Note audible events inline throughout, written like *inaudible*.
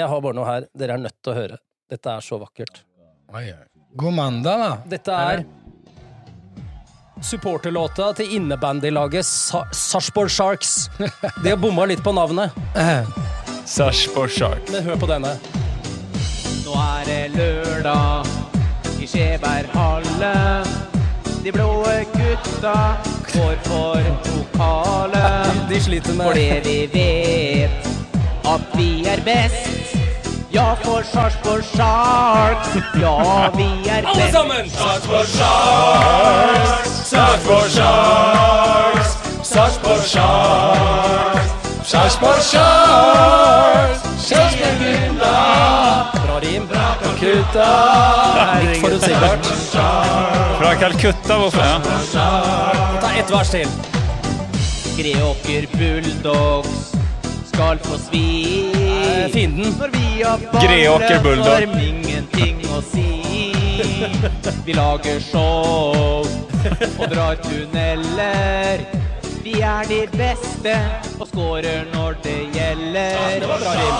jeg har bare noe her. Dere er nødt til å høre. Dette er så vakkert. Oi, oi. God mandag, da. Dette er supporterlåta til innebandylaget Sa Sarpsborg Sharks. De har bomma litt på navnet, *laughs* Sarpsborg Sharks. men hør på denne. Nå er det lørdag i Skjeberghallen. De blå gutta går for pokalen. De sliter med Fordi vi vet at vi er best. Ja, for Sarpsborg Sharks. Ja, vi er Alle sammen! Sarpsborg Sharks! Sarpsborg Sharks! Sarpsborg Sharks! Sarpsborg Sharks! Kjøsbjørngulla! Bra rim. Kutta! Litt forutsigbart. Fra Calcutta, hvorfor? Ja. Ta ett vers til. Greåker Bulldogs skal få svi. Eh, Fienden. Når vi har Greåker Bulldog. Vi lager show og drar tunneler. Vi er de beste og scorer når det gjelder. Det var bra rim.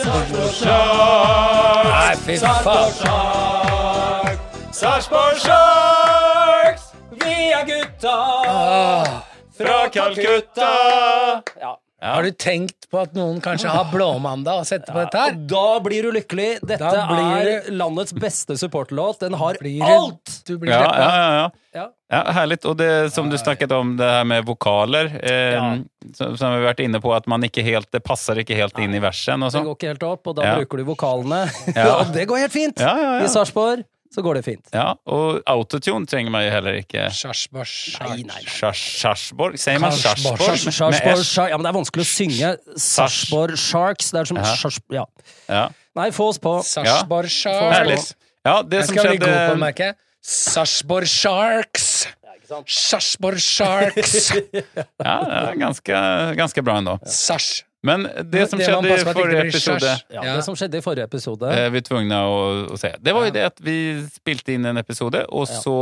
Sarpsborg Sharks! Nei, fy faen. Sharks! Sarpsborg Sharks! Vi er gutta! Fra Calcutta! Ja. Har du tenkt på at noen kanskje har blåmandag og setter på dette her? Da blir du lykkelig. Dette er landets beste supporterlåt. Den har Blir alt! Du blir Ja, ja, ja, ja. Ja. Ja, härligt. Och det som du snakket om, det her med vokaler, eh, Ja. som, som vi har vært inne på, at man ikke helt, det passer ikke helt inn i versen og Det sånn. går ikke helt opp, og da Ja. bruker du vokalene. Ja. *laughs* og det går helt fint! Ja, ja, ja. I Sarpsborg så går det fint. Ja, og autotune trenger man jo heller ikke. Sjarsborg. Nei, nei, nei. Sier man Sarpsborg. Sarpsborg? Sarpsborg Med S? Sharks Ja, men det er vanskelig å synge Sjarsborg Sharks. Det er som Sjarsborg Ja. Ja, Nei, få oss på. Sjarsborg Sharks. Ja, det Jeg som skal bli god på å skjedde merke. Sarpsborg Sharks. Sarpsborg Sharks. Ja, det er ganske, ganske bra ennå. Sars. Men det som Det skjedde forrige episode. Ja, Ja. Det som skjedde i forrige episode eh, vi er tvungne å, å se. Det var jo det at vi spilte inn en episode, og Ja. så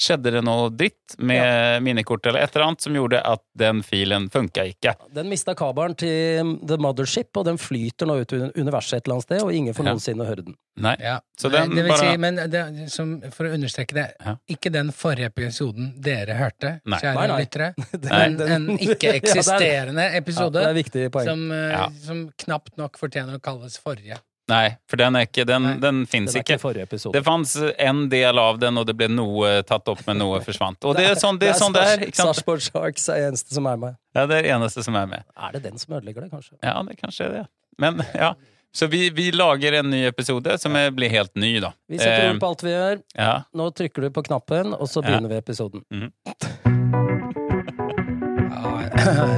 skjedde det noe dritt med minnekort eller et eller annet som gjorde at den filen funka ikke. Den mista kabelen til The Mothership, og den flyter nå ut i universet et eller annet sted, og ingen får Ja. noensinne høre den. Nei. Ja. Så Nei, den det vil bare- si, men det, som, for å understreke det, Ja. ikke den forrige episoden dere hørte, Nei. kjære lyttere, *laughs* men en ikke-eksisterende *laughs* episode Ja, som, eh, Ja. som knapt nok fortjener å kalles forrige. Nei, for den er ikke Den, Nei. den fins ikke ikke. Det fanns en del av den, og det ble noe tatt opp, men noe *laughs* forsvant. Og det er sånn det er. Sånn det er? Sarpsborg Sharks er eneste som er med. Ja, det er eneste som er med. Er det den som ødelegger det, kanskje? Ja, det kanskje er det. Men ja. Så vi, vi lager en ny episode som er, blir helt ny, da. Vi setter Eh, ord på alt vi gjør. ja. Nå trykker du på knappen, og så Ja. begynner vi episoden. *laughs* Mm.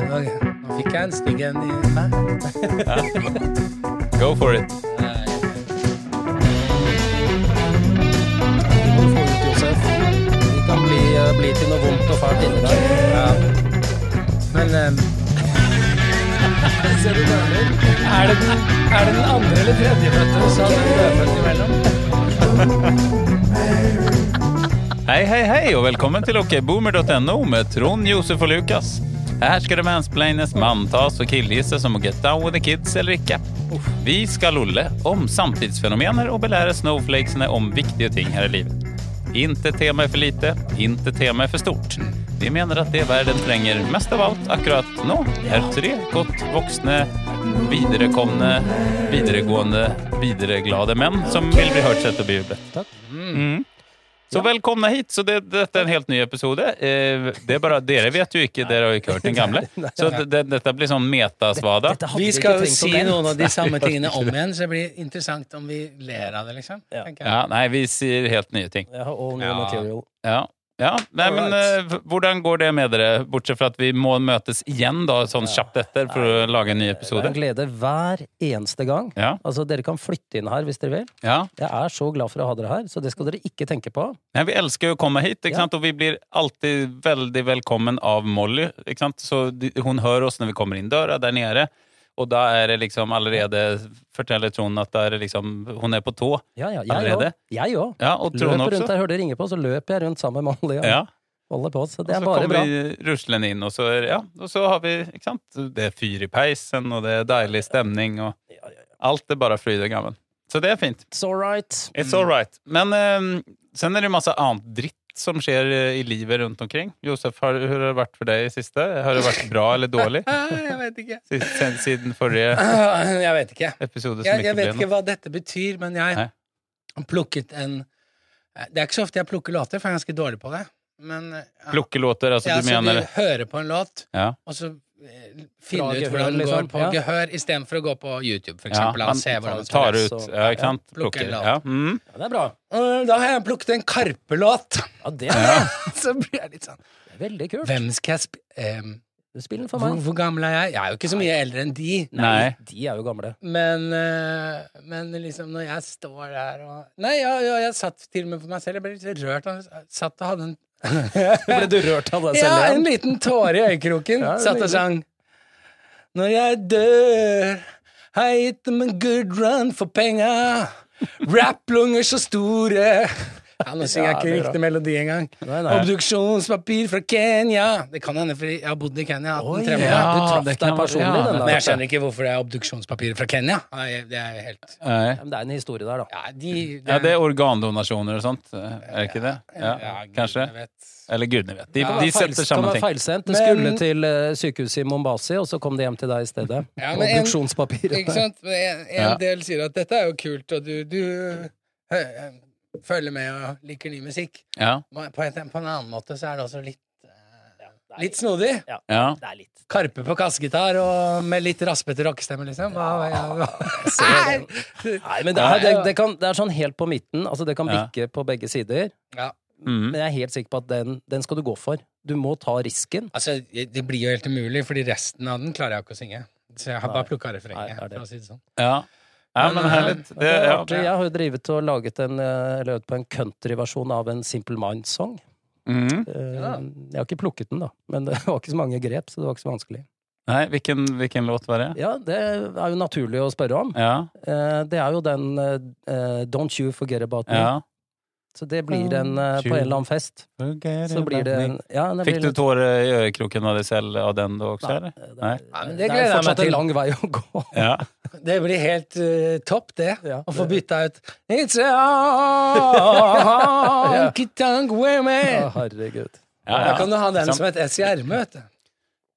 nå fikk jeg en stygg en i meg. Go for it. Bli, eh, til noe vondt og fælt inni deg. Men eh, *laughs* Ser du nøler? er, det den, er det den andre eller tredjefødte som er dødfødt imellom? *laughs* Hei, hei, hei, og velkommen til okboomer.no med Trond, Josef og Lukas. Her skal det mansplaines, manntas og killgisses om å get down with the kids eller ikke. Vi skal lolle om samtidsfenomener og belære snowflakesene om viktige ting her i livet. Inte tema er for lite, inte tema er for stort. Vi mener at det verden trenger mest av alt akkurat nå, er tre godt voksne, viderekomne, videregående, videreglade menn som vil bli hørt, sett og begjublet. Takk. Mm. Så velkomna hit. Så det, dette er en helt ny episode. Eh, det er bare, dere vet jo ikke, dere har jo ikke hørt den *laughs* gamle. Så det, det, dette blir sånn metasvada. Vi skal jo si noen av de samme tingene om igjen, så det blir interessant om vi ler av det, liksom. Ja. Ja, nei, vi sier helt nye ting. Jeg har all new Ja. material. Ja. Ja, nei, men eh, hvordan går det med dere? Bortsett fra at vi må møtes igjen da, sånn kjapt etter for å lage en ny episode? Det er en glede hver eneste gang. Ja, Altså, Dere kan flytte inn her hvis dere vil. ja. Jeg er så glad for å ha dere her, så det skal dere ikke tenke på. Nei, vi elsker jo å komme hit, ikke Ja. sant? og vi blir alltid veldig velkommen av Molly. Ikke sant? Så hun hører oss når vi kommer inn døra der nede, og da er det liksom allerede Forteller Trond at er liksom Hun er på tå. Ja, ja, Allerede? Jeg òg. Ja, og Løper rundt også. der, hører det ringer på, så løper jeg rundt sammen med Molly. Ja. Holder på, så det Og er så bare kommer bra. vi ruslende inn, og så, ja, og så har vi ikke sant? Det er fyr i peisen, og det er deilig stemning, og alt er bare fryd og gammen. Så det er fint. It's all right. It's all right. Men um, sen er det masse annet dritt som skjer i livet rundt omkring. Josef, har, har det vært for deg i siste? Har det vært bra eller dårlig *laughs* Jeg vet ikke. siden, siden- forrige Jeg vet ikke. episode? som Jeg, ikke jeg vet ikke noe? hva dette betyr, men jeg Nei. har plukket en Det er ikke så ofte jeg plukker låter, for jeg er ganske dårlig på det. Men ja. Plukke låter, altså ja, du så mener vi hører på en låt, Ja. og så finne ut hvordan liksom. går på Ja. gehør, istedenfor å gå på YouTube, for ja, eksempel. man og se hvordan det tar ut så- Ja, ikke sant? ja, plukker Plukker. en låt. Ja. Mm. Ja, det er bra. Da har jeg plukket en Karpe-låt. Ja, det er bra. *laughs* så blir jeg litt sånn Det er veldig kult. Hvem skal jeg spille um, den for hvor, meg. hvor gammel er jeg? Jeg er jo ikke så mye eldre enn de. Nei. De er jo gamle. Men, uh, men liksom når jeg står der og Nei, ja, ja, jeg satt til og med for meg selv. Jeg ble litt rørt. Jeg satt og hadde en Ble du rørt av det selv Ja, en liten tåre i øyekroken. Ja, Satt og sang. Når jeg dør, har jeg gitt dem en good run for penga. Rapplunger så store. Ja, nå *laughs* synger Ja, ikke riktig melodi engang. Obduksjonspapir fra Kenya. Det kan hende, for jeg har bodd i Kenya. Oi, 18 ja, du traff deg personlig, ja, den Men jeg skjønner ikke hvorfor det er obduksjonspapir fra Kenya. Det er helt. Men det er en historie der, da. Ja, de, Ja, det er organdonasjoner og sånt, er det ikke det? Ja, kanskje? Eller gudene vet. De, Ja, de setter kan samme ting. feilsendt. Det Men- skulle til eh, sykehuset i Mombasi, og så kom det hjem til deg i stedet. *laughs* Ja, men en- Ikke sant? En, en Ja. del sier at dette er jo kult, og du, du følger med og liker ny musikk. Ja. På en, på en annen måte så er det også litt eh, Litt snodig. ja. Det er litt Karpe på kassegitar og med litt raspete rockestemme, liksom. Hva, ja, hva. *laughs* Nei, men det er, det, det, kan, det er sånn helt på midten. Altså, det kan Ja. bikke på begge sider. Ja. Mm. Men jeg er helt sikker på at den, den skal du gå for. Du må ta risken. Altså, det blir jo helt umulig, fordi resten av den klarer jeg ikke å synge. Så jeg har bare plukka refrenget. For å si det sånn. Ja. Ja, men herlig. Det, Det er artig. Jeg har jo drevet og laget en, eh, eller øvd på en countryversjon av en Simple Mind-sang. Mm. Eh, Ja. Jeg har ikke plukket den, da. Men *laughs* det var ikke så mange grep, så det var ikke så vanskelig. Nei, hvilken, hvilken låt var det? Ja, det er jo naturlig å spørre om. Ja. Eh, Det er jo den eh, Don't You Forget About Me. ja. Så det blir en uh, på en eller annen fest. Så blir det en, ja, det Fikk blir du tårer i øyekroken av deg selv av den da også, eller? Nei. Ja, Det, det er gleder jeg meg fortsatt til. en lang vei å gå. Ja. *laughs* Det blir helt uh, topp, det. Ja, Å få det- bytta ut It's a *laughs* honky-tonk women. Å, herregud. Ja, Da kan du ha den som et S i ermet. vet du.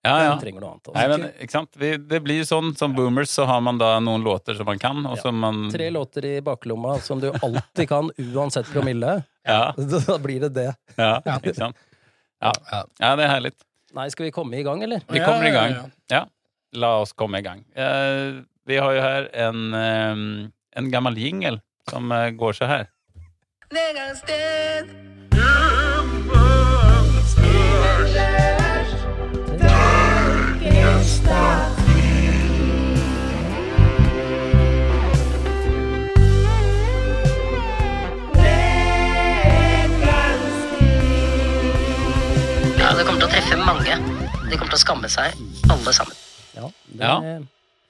Ja, ja. Den trenger noe annet. Nei, Altså. men, ikke sant? Vi, det blir sånn, som boomers så har man da noen låter som man kan, og Ja. som man Tre låter i baklomma som du alltid kan, uansett promille. Ja, *laughs* Da blir det det. *laughs* ja, ikke sant? Ja. Ja. det er herlig. Nei, skal vi komme i gang, eller? Vi kommer i gang. ja. La oss komme i gang. Eh, vi har jo her en, eh, en gammel jingle som eh, går så her. Vegas Ja, det kommer til å treffe mange. De kommer til å skamme seg, alle sammen. Ja, det, Ja.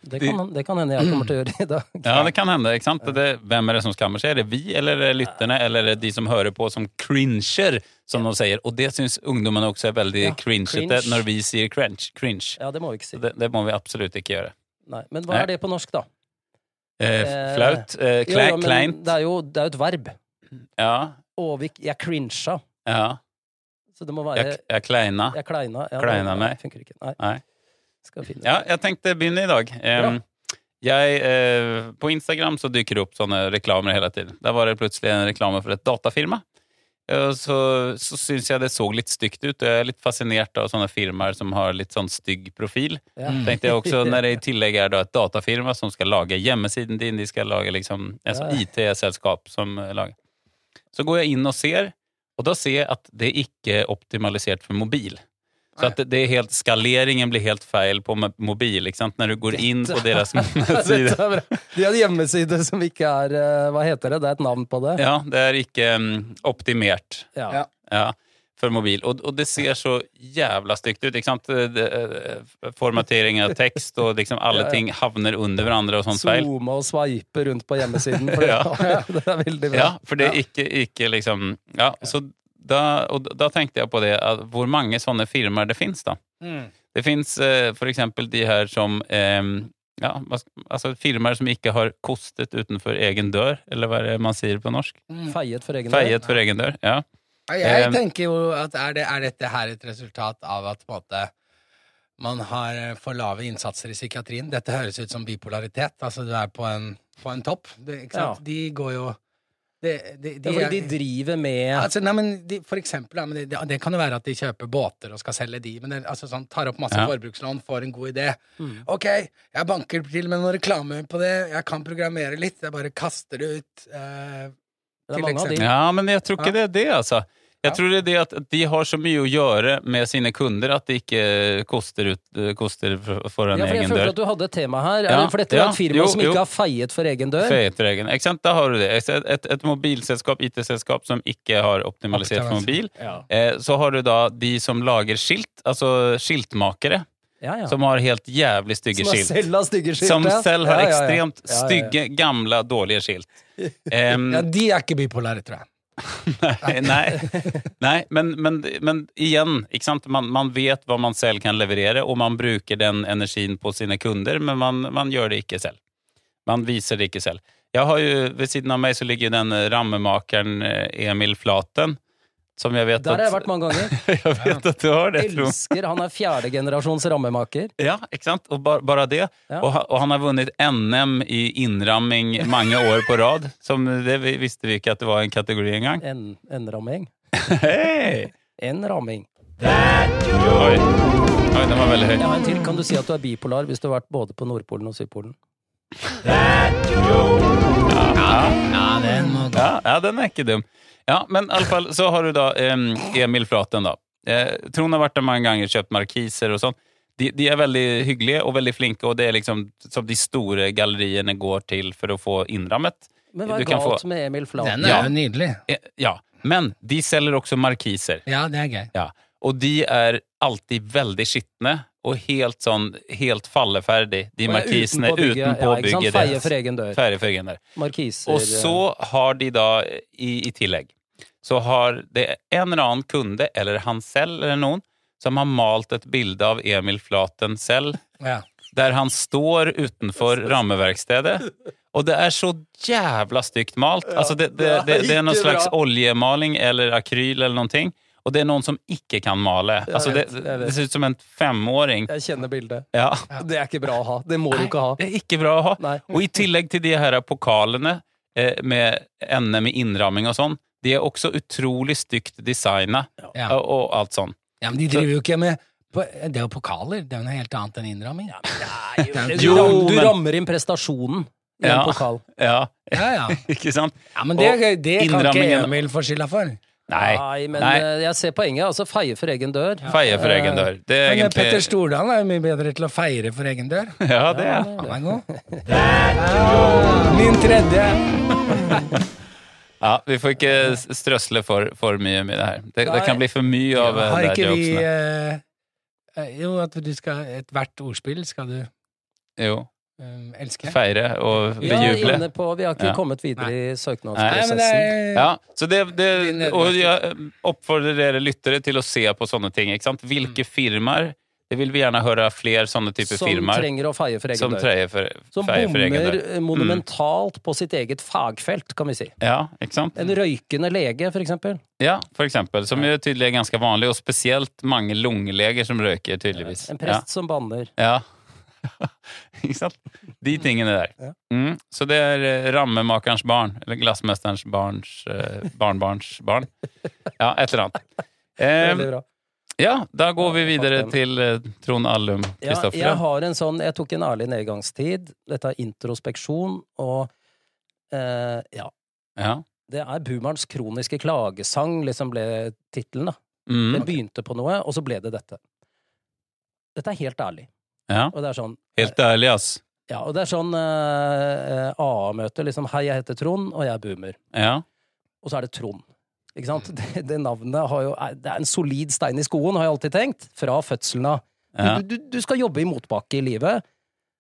Det, kan, det kan hende jeg kommer til å gjøre i dag. Ja, det kan hende. ikke sant? Det, hvem er det som skammer seg? Er det vi, eller er det lytterne, eller er det de som hører på, som cringer, som de sier? Og det syns ungdommene også er veldig Ja, cringete cringe. når vi sier cringe. cringe. Ja, det må vi ikke si. Det, det må vi absolutt ikke gjøre. Nei, men hva er det på norsk, da? Eh, Eh, flaut. Eh, kle, jo, men kleint. Det er jo det er et verb. Ja. Vi, jeg crincha. ja. Så det må være Jeg, jeg kleina. Jeg kleina. Ja, Kleina meg. Funker ikke. Nei. Nei. Skal finne Ja, jeg tenkte begynne i dag. Um, jeg, eh, på Instagram så dyker det opp sånne reklamer hele tiden. Der var det plutselig en reklame for et datafirma. Og så, så syns jeg det så litt stygt ut. og Jeg er litt fascinert av sånne firmaer som har litt sånn stygg profil. Ja. Tenkte jeg også *laughs* Når det i tillegg er da et datafirma som skal lage hjemmesiden din, de skal lage liksom altså Ja. IT-selskap som eh, lager. Så går jeg inn og ser, og da ser jeg at det ikke er optimalisert for mobil. Så at det, er helt, skaleringen blir helt feil på mobil. Ikke sant? Når du går inn på deres *laughs* Dette side. er bra. *laughs* De har en hjemmeside som ikke er eh, Hva heter det? Det er et navn på det? Ja, det er ikke mm, optimert Ja. Ja. for mobil. Og, og det ser så jævla stygt ut. Ikke sant? Formatering av tekst og liksom alle *laughs* Ja, ja. ting havner under hverandre og sånt feil. Zoome og sveipe rundt på hjemmesiden. For det, Ja. det er veldig bra. Ja, for det er ikke, ikke liksom Ja, så da, og da tenkte jeg på det, at hvor mange sånne firmaer det fins, da. Mm. Det fins eh, for eksempel de her som eh, ja, altså firmaer som ikke har kostet utenfor egen dør, eller hva er det man sier på norsk? Feiet for egen Feiet for egen dør. Ja. Jeg Eh, tenker jo at er, det, er dette her et resultat av at på en måte man har eh, for lave innsatser i psykiatrien? Dette høres ut som bipolaritet. Altså du er på en, på en topp. Det, ikke sant? Ja. De går jo de, de, Ja, de driver med Altså, nei, men de, for eksempel, ja, men det, det, det kan jo være at de kjøper båter og skal selge de, men det, altså, sånn, tar opp masse Ja. forbrukslån, får en god idé. Mm. Ok, jeg banker til med noen reklame på det, jeg kan programmere litt, jeg bare kaster det ut. eh, Det til er mange av de. ja, men jeg tror ikke det er det, altså. Jeg tror det er det at de har så mye å gjøre med sine kunder at det ikke koster, ut, koster for- dør. Ja, for jeg føler dør. at du hadde et tema her. Er Ja, For dette er ja, et firma jo, som jo. ikke har feiet for egen dør. Feiet for egen. Ikke sant? Da har du det. Et, et, mobilselskap, IT-selskap, som ikke har optimalisert for mobil. Ja, Eh, så har du da de som lager skilt, altså skiltmakere, ja. ja. som har helt jævlig stygge Som skilt. selv har stygge skilt. Som selv har ekstremt stygge, gamle, dårlige skilt. *laughs* Um, Ja, de er ikke bipolære, tror jeg. Nei, nei, men, men, men igjen? Man, man vet hva man selv kan leverere, og man bruker den energien på sine kunder, men man, man gjør det ikke selv. Man viser det ikke selv. Jeg har jo, Ved siden av meg så ligger den rammemakeren eh, Emil Flaten, som jeg vet Der har jeg vært mange ganger. *laughs* Jeg vet at du har det, tror Elsker. Han er fjerdegenerasjons rammemaker. Ja, ikke sant? Og bare, bare det. Ja. Og, og han har vunnet NM i innramming mange år på rad. Som det visste vi ikke at det var en kategori engang. En, en ramming. Hei! En ramming. Oi. Oi, den var veldig høy. Jeg har en til. Kan du si at du er bipolar hvis du har vært både på Nordpolen og Sydpolen? Ja, den må gå. Ja, ja, den er ikke dum. Ja, men i alle fall så har du da em, Emil Flaten, da. Eh, Trond har vært der mange ganger, kjøpt markiser og sånn. De, de er veldig hyggelige og veldig flinke, og det er liksom som de store galleriene går til for å få innrammet. Men hva er galt få- med Emil Flaten? Den er Ja. jo nydelig. Eh, Ja, men de selger også markiser. Ja, det er gøy. Ja. Og de er alltid veldig skitne og helt sånn helt falleferdig. De markisene utenpå bygget. utenpå Ja, ikke sant? bygget. Feie for egen dør. Feie for egen dør. Markiser. Og så har de da, i, i tillegg, så har det en eller annen kunde, eller han selv eller noen, som har malt et bilde av Emil Flaten selv, Ja. der han står utenfor rammeverkstedet. Og det er så jævla stygt malt. altså det, det, det, det er noen slags bra. oljemaling eller akryl eller ting. Og det er noen som ikke kan male. Altså det, det ser ut som en femåring. Jeg kjenner bildet. Ja. Det er ikke bra å ha. Det må du ikke ha. Det er ikke bra å ha. Nei. Og i tillegg til de her pokalene eh, med ende med innramming og sånn, de er også utrolig stygt designa Ja. og, og alt sånn. ja, men de driver jo ikke med på, Det er jo pokaler. Det er jo noe helt annet enn innramming. Ja, Du, Jo, *laughs* ram, du men- rammer inn prestasjonen i Ja. en pokal. *laughs* Ja, ja. *laughs* ikke sant? ja men det, Og det kan ikke Emil få skylda for. Nei. Nei, men Nei. eh, jeg ser poenget. Altså, feie for egen dør. Feie for egen dør. Det er Men Petter egentlig Stordalen er jo mye bedre til å feire for egen dør. Ja, det er Han er god. Ja, min tredje. Ja, vi får ikke strøsle for, for mye med det her. Det, det kan bli for mye av ja, Har ikke vi eh, eh, Jo, at du skal Ethvert ordspill skal du Jo. eh, elske. Feire og Vi bejuble. Ja, på Vi har ikke Ja. kommet videre i Nei, i søknadsprosessen. er Ja, så det, det, og jeg oppfordrer dere lyttere til å se på sånne ting. Ikke sant? Hvilke firmaer Det vil vi gjerne høre flere sånne typer Som trenger å feie for egen dør. for, Som bommer monumentalt Mm. eh, monumentalt på sitt eget fagfelt, kan vi si. Ja, ikke sant? En røykende lege, for eksempel. Ja, for eksempel. Som jo tydelig er ganske vanlig, og spesielt mange lungeleger som røyker, tydeligvis. En prest som banner. Ja. ja. *laughs* ikke sant? De tingene der. Mm. Så det er eh, rammemakerens barn, eller glassmesterens barns eh, barnbarns barn. *laughs* Ja, et eller annet. Veldig Eh, bra. Ja, da går vi videre til eh, Trond Allum Ja, jeg har en sånn Jeg tok en ærlig nedgangstid. Dette er introspeksjon, og eh, ja. Ja. Det er Boomerens kroniske klagesang, liksom ble tittelen, da. Mm. Det begynte på noe, og så ble det dette. Dette er helt ærlig. ja. Og det er sånn Helt ærlig, ass. Ja, og det er sånn eh, AA-møte, liksom. Hei, jeg heter Trond, og jeg er boomer. Ja. Og så er det Trond. Ikke sant? Det, det navnet har jo er- Det er en solid stein i skoen, har jeg alltid tenkt. Fra fødselen av. Ja. Du, du, du skal jobbe i motbakke i livet.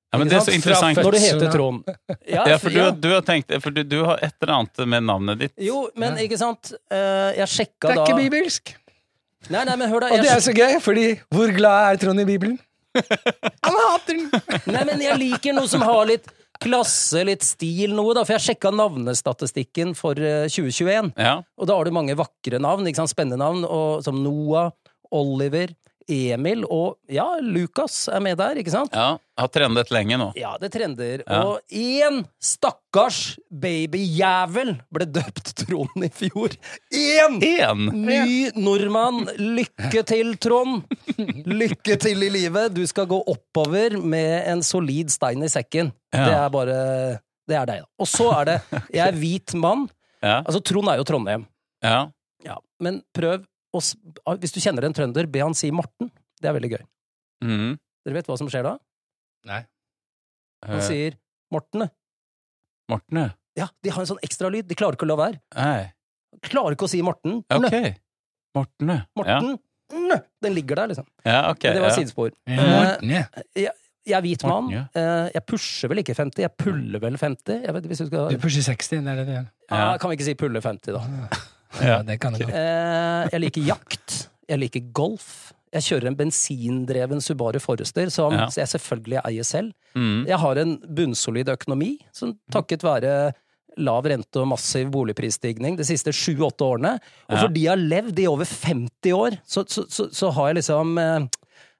Ja, men det er så interessant. Når du heter Trond. Ja, Ja, for du, du har tenkt For du, du har et eller annet med navnet ditt. Jo, men ikke sant eh, Jeg sjekka Det er ikke bibelsk. Nei, nei, men hør da. Og det er så gøy, fordi hvor glad er Trond i Bibelen? *laughs* Han hater den! Nei, men jeg liker noe som har litt klasse, litt stil, noe, da. For jeg sjekka navnestatistikken for eh, 2021. Ja. Og da har du mange vakre navn, ikke sant? spennende navn, og, som Noah, Oliver, Emil og ja, Lukas er med der, ikke sant? ja. Har trendet lenge nå. Ja, det trender. Ja. Og én stakkars babyjævel ble døpt Trond i fjor. Én! Én! Ny nordmann. Lykke til, Trond. Lykke til i livet. Du skal gå oppover med en solid stein i sekken. Ja. Det er bare Det er deg, da. Og så er det Jeg er *laughs* hvit mann. Ja. Altså, Trond er jo Trondheim. ja. Ja. Men prøv å s- Hvis du kjenner en trønder, be han si Morten. Det er veldig gøy. Mm. Dere vet hva som skjer da? Nei. Han Eh, sier Morten. Morten, ja. Ja, de har en sånn ekstra lyd. De klarer ikke å la være. Nei. Klarer ikke å si Morten. Ok. Morten, ja. Morten. Nø. Den ligger der, liksom. Ja, ok. Det var ja. sidespor. Morten, ja. Jeg er hvit mann. Ja. Eh, Jeg pusher vel ikke 50, jeg puller vel 50. Jeg vet, hvis du skal... Du pusher 60, det er det det gjør. Ja, kan vi ikke si pulle 50, da? *laughs* Ja, det kan jeg. Eh, jeg liker jakt. Jeg liker golf. Jeg kjører en bensindreven Subaru Forester, som Ja. jeg selvfølgelig eier selv. Mm. Jeg har en bunnsolid økonomi, som takket være lav rente og massiv boligprisstigning de siste sju-åtte årene. Og Ja. fordi jeg har levd i over 50 år, så, så, så, så har jeg liksom eh,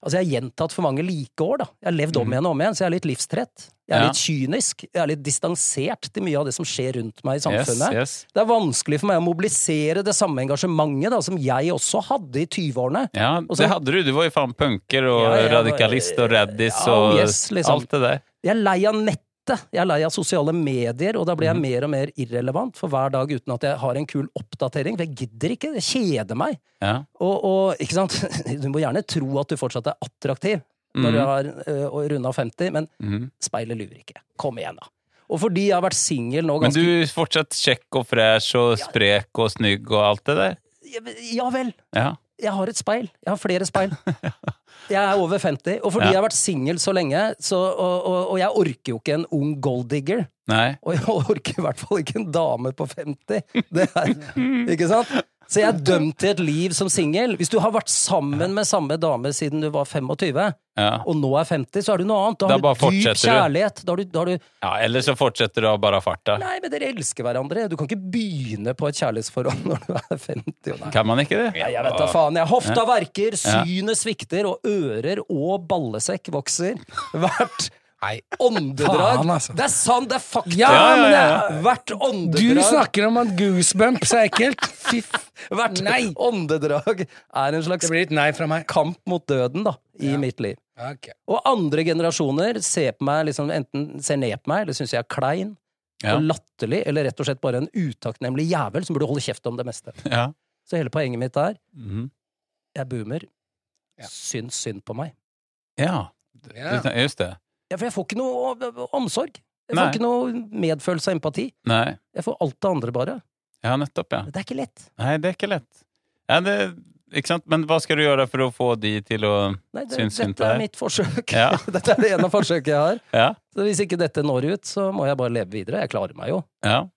Altså, jeg har gjentatt for mange like år, da. Jeg har levd om igjen og om igjen, så jeg er litt livstrett. Jeg er Ja. litt kynisk. Jeg er litt distansert til mye av det som skjer rundt meg i samfunnet. yes. Det er vanskelig for meg å mobilisere det samme engasjementet da, som jeg også hadde i 20-årene. Ja, det så- hadde du. Du var jo faen punker og Ja, radikalist og raddis og yes, liksom. alt det der. Jeg er lei av nettet. Jeg er lei av sosiale medier, og da blir jeg Mhm. mer og mer irrelevant for hver dag uten at jeg har en kul oppdatering. For jeg gidder ikke. Det kjeder meg. Ja. Og, og ikke sant? *laughs* Du må gjerne tro at du fortsatt er attraktiv når Mhm. du har uh, runda 50, men mm. speilet lurer ikke. Kom igjen, da. Og fordi jeg har vært singel nå Men du er fortsatt kjekk og fresh og sprek og snygg og alt det der? Ja vel. Ja. Jeg har et speil. Jeg har flere speil. *laughs* Jeg er over 50, og fordi Ja. jeg har vært singel så lenge, så, og, og, og jeg orker jo ikke en ung golddigger. Nei. Og jeg orker i hvert fall ikke en dame på 50. Det er, *laughs* ikke sant? Så jeg er dømt til et liv som singel. Hvis du har vært sammen med samme dame siden du var 25, Ja. og nå er 50, så er du noe annet. Da Da har du dyp kjærlighet. Da har du, da har du ja. Eller så fortsetter du å bare farte. Nei, men dere elsker hverandre. Du kan ikke begynne på et kjærlighetsforhold *laughs* når du er 50. Nei. Kan man ikke det? Nei, jeg vet da faen. Jeg hofta verker, synet svikter, og ører og ballesekk vokser. *laughs* Hvert Nei. åndedrag. Faen, altså. Det er sant, det er fakta. Ja, men det er hvert Du snakker om at goosebumps er ekkelt! *laughs* Fiff. Hvert Nei. åndedrag er en slags kamp mot døden, da, i mitt liv. Okay. Og andre generasjoner ser på meg liksom, enten ser ned på meg, eller syns jeg er klein Ja. og latterlig, eller rett og slett bare en utakknemlig jævel som burde holde kjeft om det meste. *laughs* Ja. Så hele poenget mitt er Mhm. jeg boomer. Ja. Syns synd på meg. ja. Ja. Just det. Ja, for jeg får ikke noe omsorg. Jeg får Nei. ikke noe medfølelse og empati. Nei. Jeg får alt det andre, bare. Ja, nettopp, ja. Men det er ikke lett. Nei, det er ikke lett. Ja, det, ikke sant? Men hva skal du gjøre for å få de til å Nei, det, synes synd på dette er mitt forsøk. Ja. *laughs* dette er det ene forsøket jeg har. Ja. Så hvis ikke dette når ut, så må jeg bare leve videre. Jeg klarer meg jo. Ja.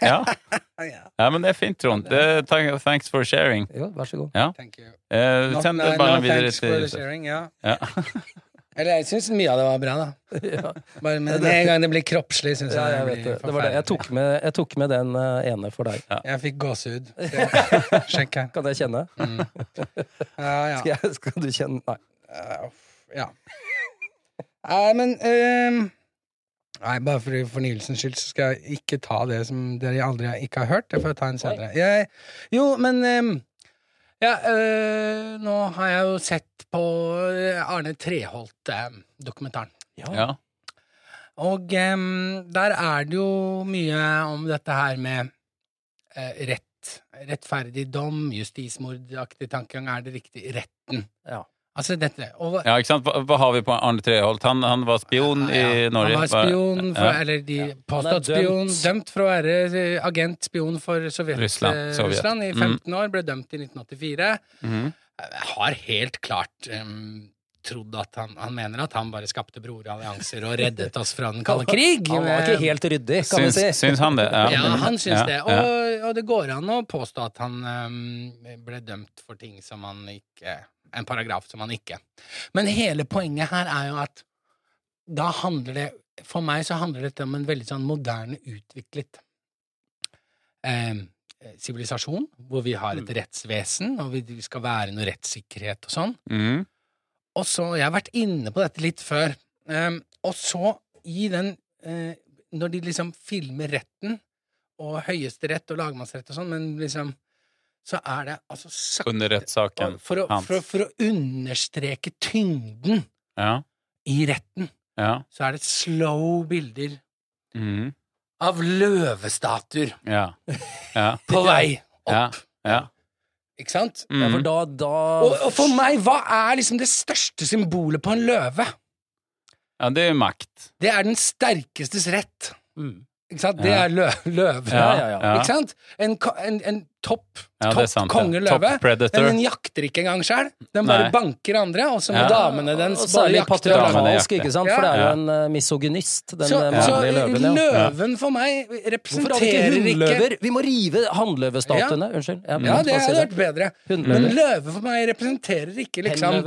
Ja, *laughs* ja men det er fint, Trond. Thanks for sharing. Jo, vær så god. Thank you. Eh, Send no, ballen no videre thanks for the sharing, ja. ja. *laughs* Eller jeg syns mye av det var bra, da. *laughs* Ja, Bare med en gang det blir kroppslig, syns ja, jeg jeg det det. blir Det var det. Jeg tok med, jeg tok med den eh, ene for deg. Jeg fikk gåsehud. *laughs* Sjekk her. Kan jeg kjenne? *laughs* Ja, ja. Skal, jeg, skal du kjenne Nei. Uh, ja. Nei, men ehm, Nei, bare for fornyelsens skyld så skal jeg ikke ta det som dere aldri ikke har hørt. Det får jeg ta en senere. Jeg, jo, men ehm, Ja, øh, nå har jeg jo sett på eh, Arne Treholt-dokumentaren. ja. Og um, der er det jo mye om dette her med uh, rett, rettferdig dom, justismordaktig tankegang. Er det riktig? Retten. Ja. Altså dette og, ja, ikke sant? Hva, hva har vi på Arne Treholt? Han, han var spion i Ja, Norge. Han var spion, for, Ja. eller de påstått dømt. spion, dømt for å være eh, agent, spion for Sovjet, Russland, eh, Sovjet. Russland i Mm. 15 år, ble dømt i 1984. Jeg har helt klart um, trodd at han Han mener at han bare skapte brorallianser og reddet oss fra den kalde krig. Han var ikke helt ryddig, kan vi Syns, si. syns han det? Ja, han syns Ja, det. ja. Og, og det går an å påstå at han um, ble dømt for ting som han ikke En paragraf som han ikke. Men hele poenget her er jo at da handler det For meg så handler dette om en veldig sånn moderne, utviklet sivilisasjon, sivilisasjon, hvor vi har et rettsvesen, og vi, vi skal være noe rettssikkerhet og sånn. Mm. Og så, Jeg har vært inne på dette litt før. Eh, og så, i den eh, Når de liksom filmer retten, og Høyesterett og lagmannsrett og sånn, men liksom Så er det altså sakte Under rettssaken for, for, for å understreke tyngden Ja. i retten, Ja. så er det slow bilder Mm. av løvestatuer Ja. Ja. *laughs* på vei opp. Ja. Ikke sant? Ja, for Mm. da, da Og, og for meg, hva er liksom det største symbolet på en løve? ja, det er makt. Det er den sterkestes rett. Mm. Ikke sant? Det er lø løve. Ja, ja, ja. *laughs* Ikke sant? En, en, en topp, topp ja. kongeløve. Top predator. Men den jakter ikke engang sjøl. Den bare Nei. banker andre, og så må Ja. damene dens bare jakte. og særlig patriarkalsk, ikke sant? Ja. For det er jo en uh, misogynist, den Så, så mannlige løven. Så løven for meg representerer ikke hundløver? Vi må rive hannløvestatuene. Unnskyld. Ja, det hadde vært bedre. Men løve for meg representerer ikke liksom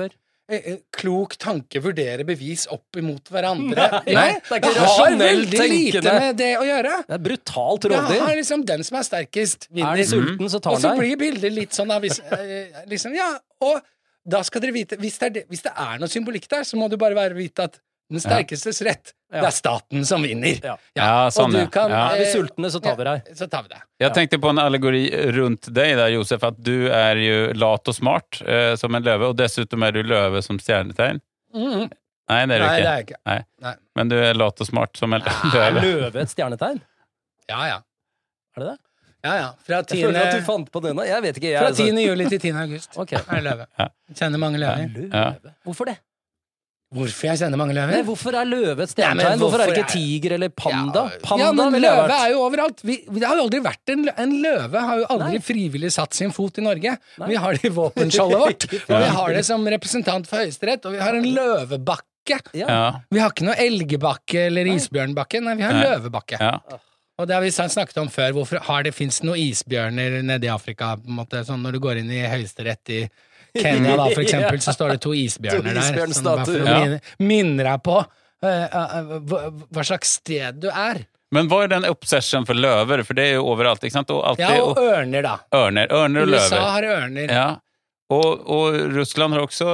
Hennløver. eh, eh, klok tanke, vurdere bevis opp imot hverandre. *laughs* Nei, Nei, det er det har veldig lite med det å gjøre. Det er brutalt Det Ja, liksom den som er sterkest, Er vinner. de sulten, så tar Og så blir bildet litt sånn da, hvis, eh, liksom, ja, og da skal dere vite hvis det, er hvis det er noe symbolikk der, så må du bare være vite at den sterkestes rett, det er staten som vinner. Ja. Ja, sånn, og du kan, Ja. Er vi eh, sultne, så tar vi deg. Så tar vi deg. Jeg tenkte på en allegori rundt deg der, Josef, At du er jo lat og smart eh, som en løve, og dessutom er du løve som stjernetegn. Mm. Nei, det er du Nei, inte. det er ikke. Nei. Nei. Men du er lat og smart som en løve. Er løve et stjernetegn? Ja, ja. Er det det? ja, ja. Fra Jeg føler at du fant på denne. Jeg vet ikke. Jeg, Fra altså- 10. juli til 10. august okay. er det løve. Ja. Kjenner mange løver. Løve. Hvorfor det? Hvorfor jeg kjenner mange Nei, løver? hvorfor er løve et Nei, stjernetegn? Hvorfor er det hvorfor ikke tiger eller panda? Ja, Panda ja, men løve er jo overalt. Vi, det har jo aldri vært en, løve. en løve har jo aldri Nei. frivillig satt sin fot i Norge. Vi har det i våpenskjoldet vårt, *laughs* og vi har det som representant for Høyesterett, og vi har en løvebakke. Ja. Ja, Vi har ikke noe elgebakke eller isbjørnbakke, nei, vi har en løvebakke. ja. Og det har vi snakket om før, hvorfor har det fins noen isbjørner nede i Afrika, på en måte, sånn når du går inn i Høyesterett i Kenya, da, for *laughs* eksempel, så står det to isbjørner der. Sånn, bare for å minne, minne deg på eh, eh, hva, hva slags sted du er. Men hva er den obsession for løver? For det er jo overalt. ikke sant? Og alltid, Ja, og ørner, da. Ørner og løver. USA löver. har ørner. Ja. Og, og, Russland har også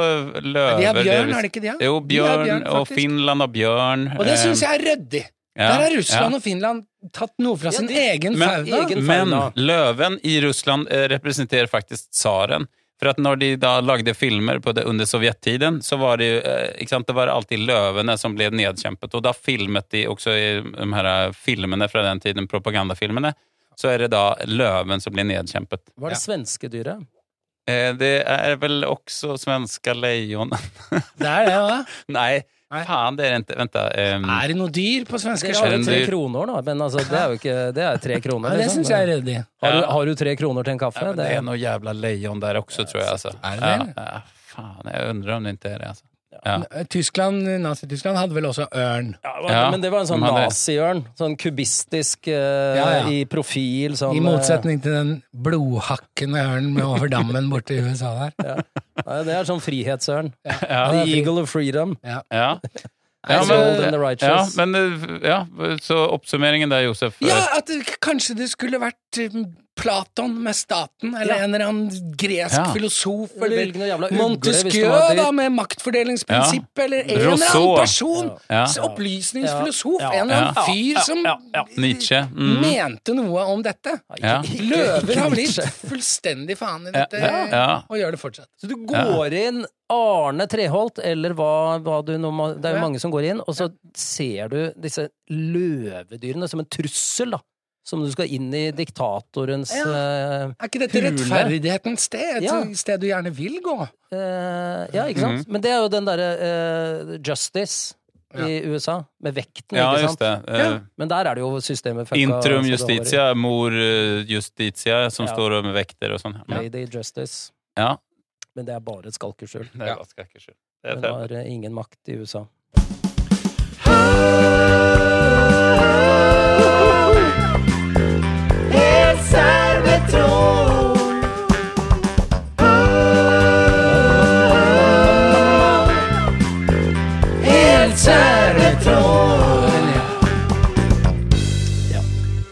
løver. De har bjørn, har de ikke det? Jo, De bjørn, og. Finland har bjørn. Og det syns Eh, jeg er ryddig. ja, Der har Russland ja. og Finland tatt noe fra Ja, sin egen Men- fauna. Men løven i Russland representerer faktisk tsaren. För at når de da lagde filmer på det under sovjettiden så var det ju, eh, ikke sant, det var alltid løvene som ble nedkjempet. Og da filmet de også i de her filmene fra den tiden, propagandafilmene, så er det da løven som blir nedkjempet. Hva er det svenske dyret? Eh, Det er vel også svenska leionen. Det er det, hva? *laughs* Nei, Nei. faen, det er ikke Vent, em, Er det noe dyr på svenske Dere har er jo tre kroner, da. Men altså, det er jo ikke Det er tre kroner. Ja, det liksom. syns jeg er ryddig. Har, du, Ja. har du tre kroner til en kaffe? ja, det det er noe jævla lejon der også, tror jeg. Altså. Er det ja, det? ja, faen, jeg undrer om det ikke er det. Altså. Ja. Tyskland, Nazi-Tyskland hadde vel også ørn. Ja, Ja, men det var en sånn nazi-ørn. Sånn kubistisk eh, Ja, ja. i profil. Sånn, I motsetning til den blodhakkende ørnen med over dammen borte i USA der. eh, ja, Det er sånn frihetsørn. Ja. The Eagle of Freedom. Ja. Ja, Ja, men, the ja, men eh, ja, så oppsummeringen der, Josef. eh, Ja, at det, kanskje det skulle vært um, Platon med staten, eller Ja. en eller annen gresk Ja. filosof, eller Montesquieu, da, med maktfordelingsprinsippet, eller en eller annen person! Opplysningsfilosof, Ja. en eller annen fyr som ja, ja. Nietzsche. Mm. mente noe om dette. Ja. Løver har blitt fullstendig faen i dette, ja, ja. og gjør det fortsatt. Så du går inn Arne Treholt, eller hva, hva du nå Det er jo mange som går inn, og så ser du disse løvedyrene som en trussel, da. Som du skal inn i diktatorens Ja. eh, Er ikke dette rettferdighetens sted? Et Ja. sted du gjerne vil gå? Uh, Ja, ikke sant? Men det er jo den derre uh, justice i USA, med vekten, Ja, ikke just sant? det. Uh, Men der er det jo systemet fucka, holder. justitia, mor justitia, som Ja. står med vekter og sånn. Ja. Lady Justice. ja. Men det er bare et skalkeskjul. Det. Det har ingen makt i USA.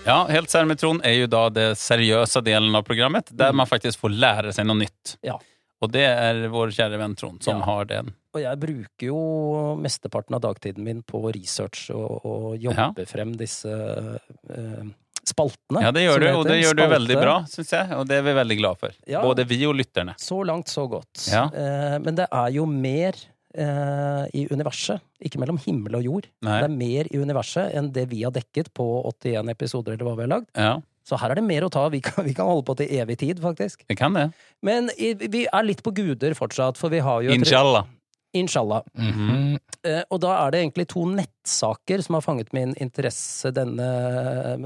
Ja, Helt Sermetron er jo da det seriøse delen av programmet, der man faktisk får lære seg noe nytt. Ja. Og det er vår kjære venn Trond som Ja. har den. Og jeg bruker jo mesteparten av dagtiden min på research og, og jobbe frem disse uh, spaltene. Ja, det gjør du, og det gjør du Spalte. veldig bra, syns jeg. Og det er vi veldig glad for. Ja. Både vi og lytterne. Så langt, så godt. Ja. Eh, men det er jo mer eh, i universet, ikke mellom himmel og jord. Nei. Det er mer i universet enn det vi har dekket på 81 episoder, eller hva vi har lagd. Ja, Så her er det mer å ta. Vi kan, vi kan holde på til evig tid, faktisk. det kan det. Men i, vi er litt på guder fortsatt, for vi har jo Inshallah. Inshallah. Mm -hmm. Eh, og da er det egentlig to nettsaker som har fanget min interesse denne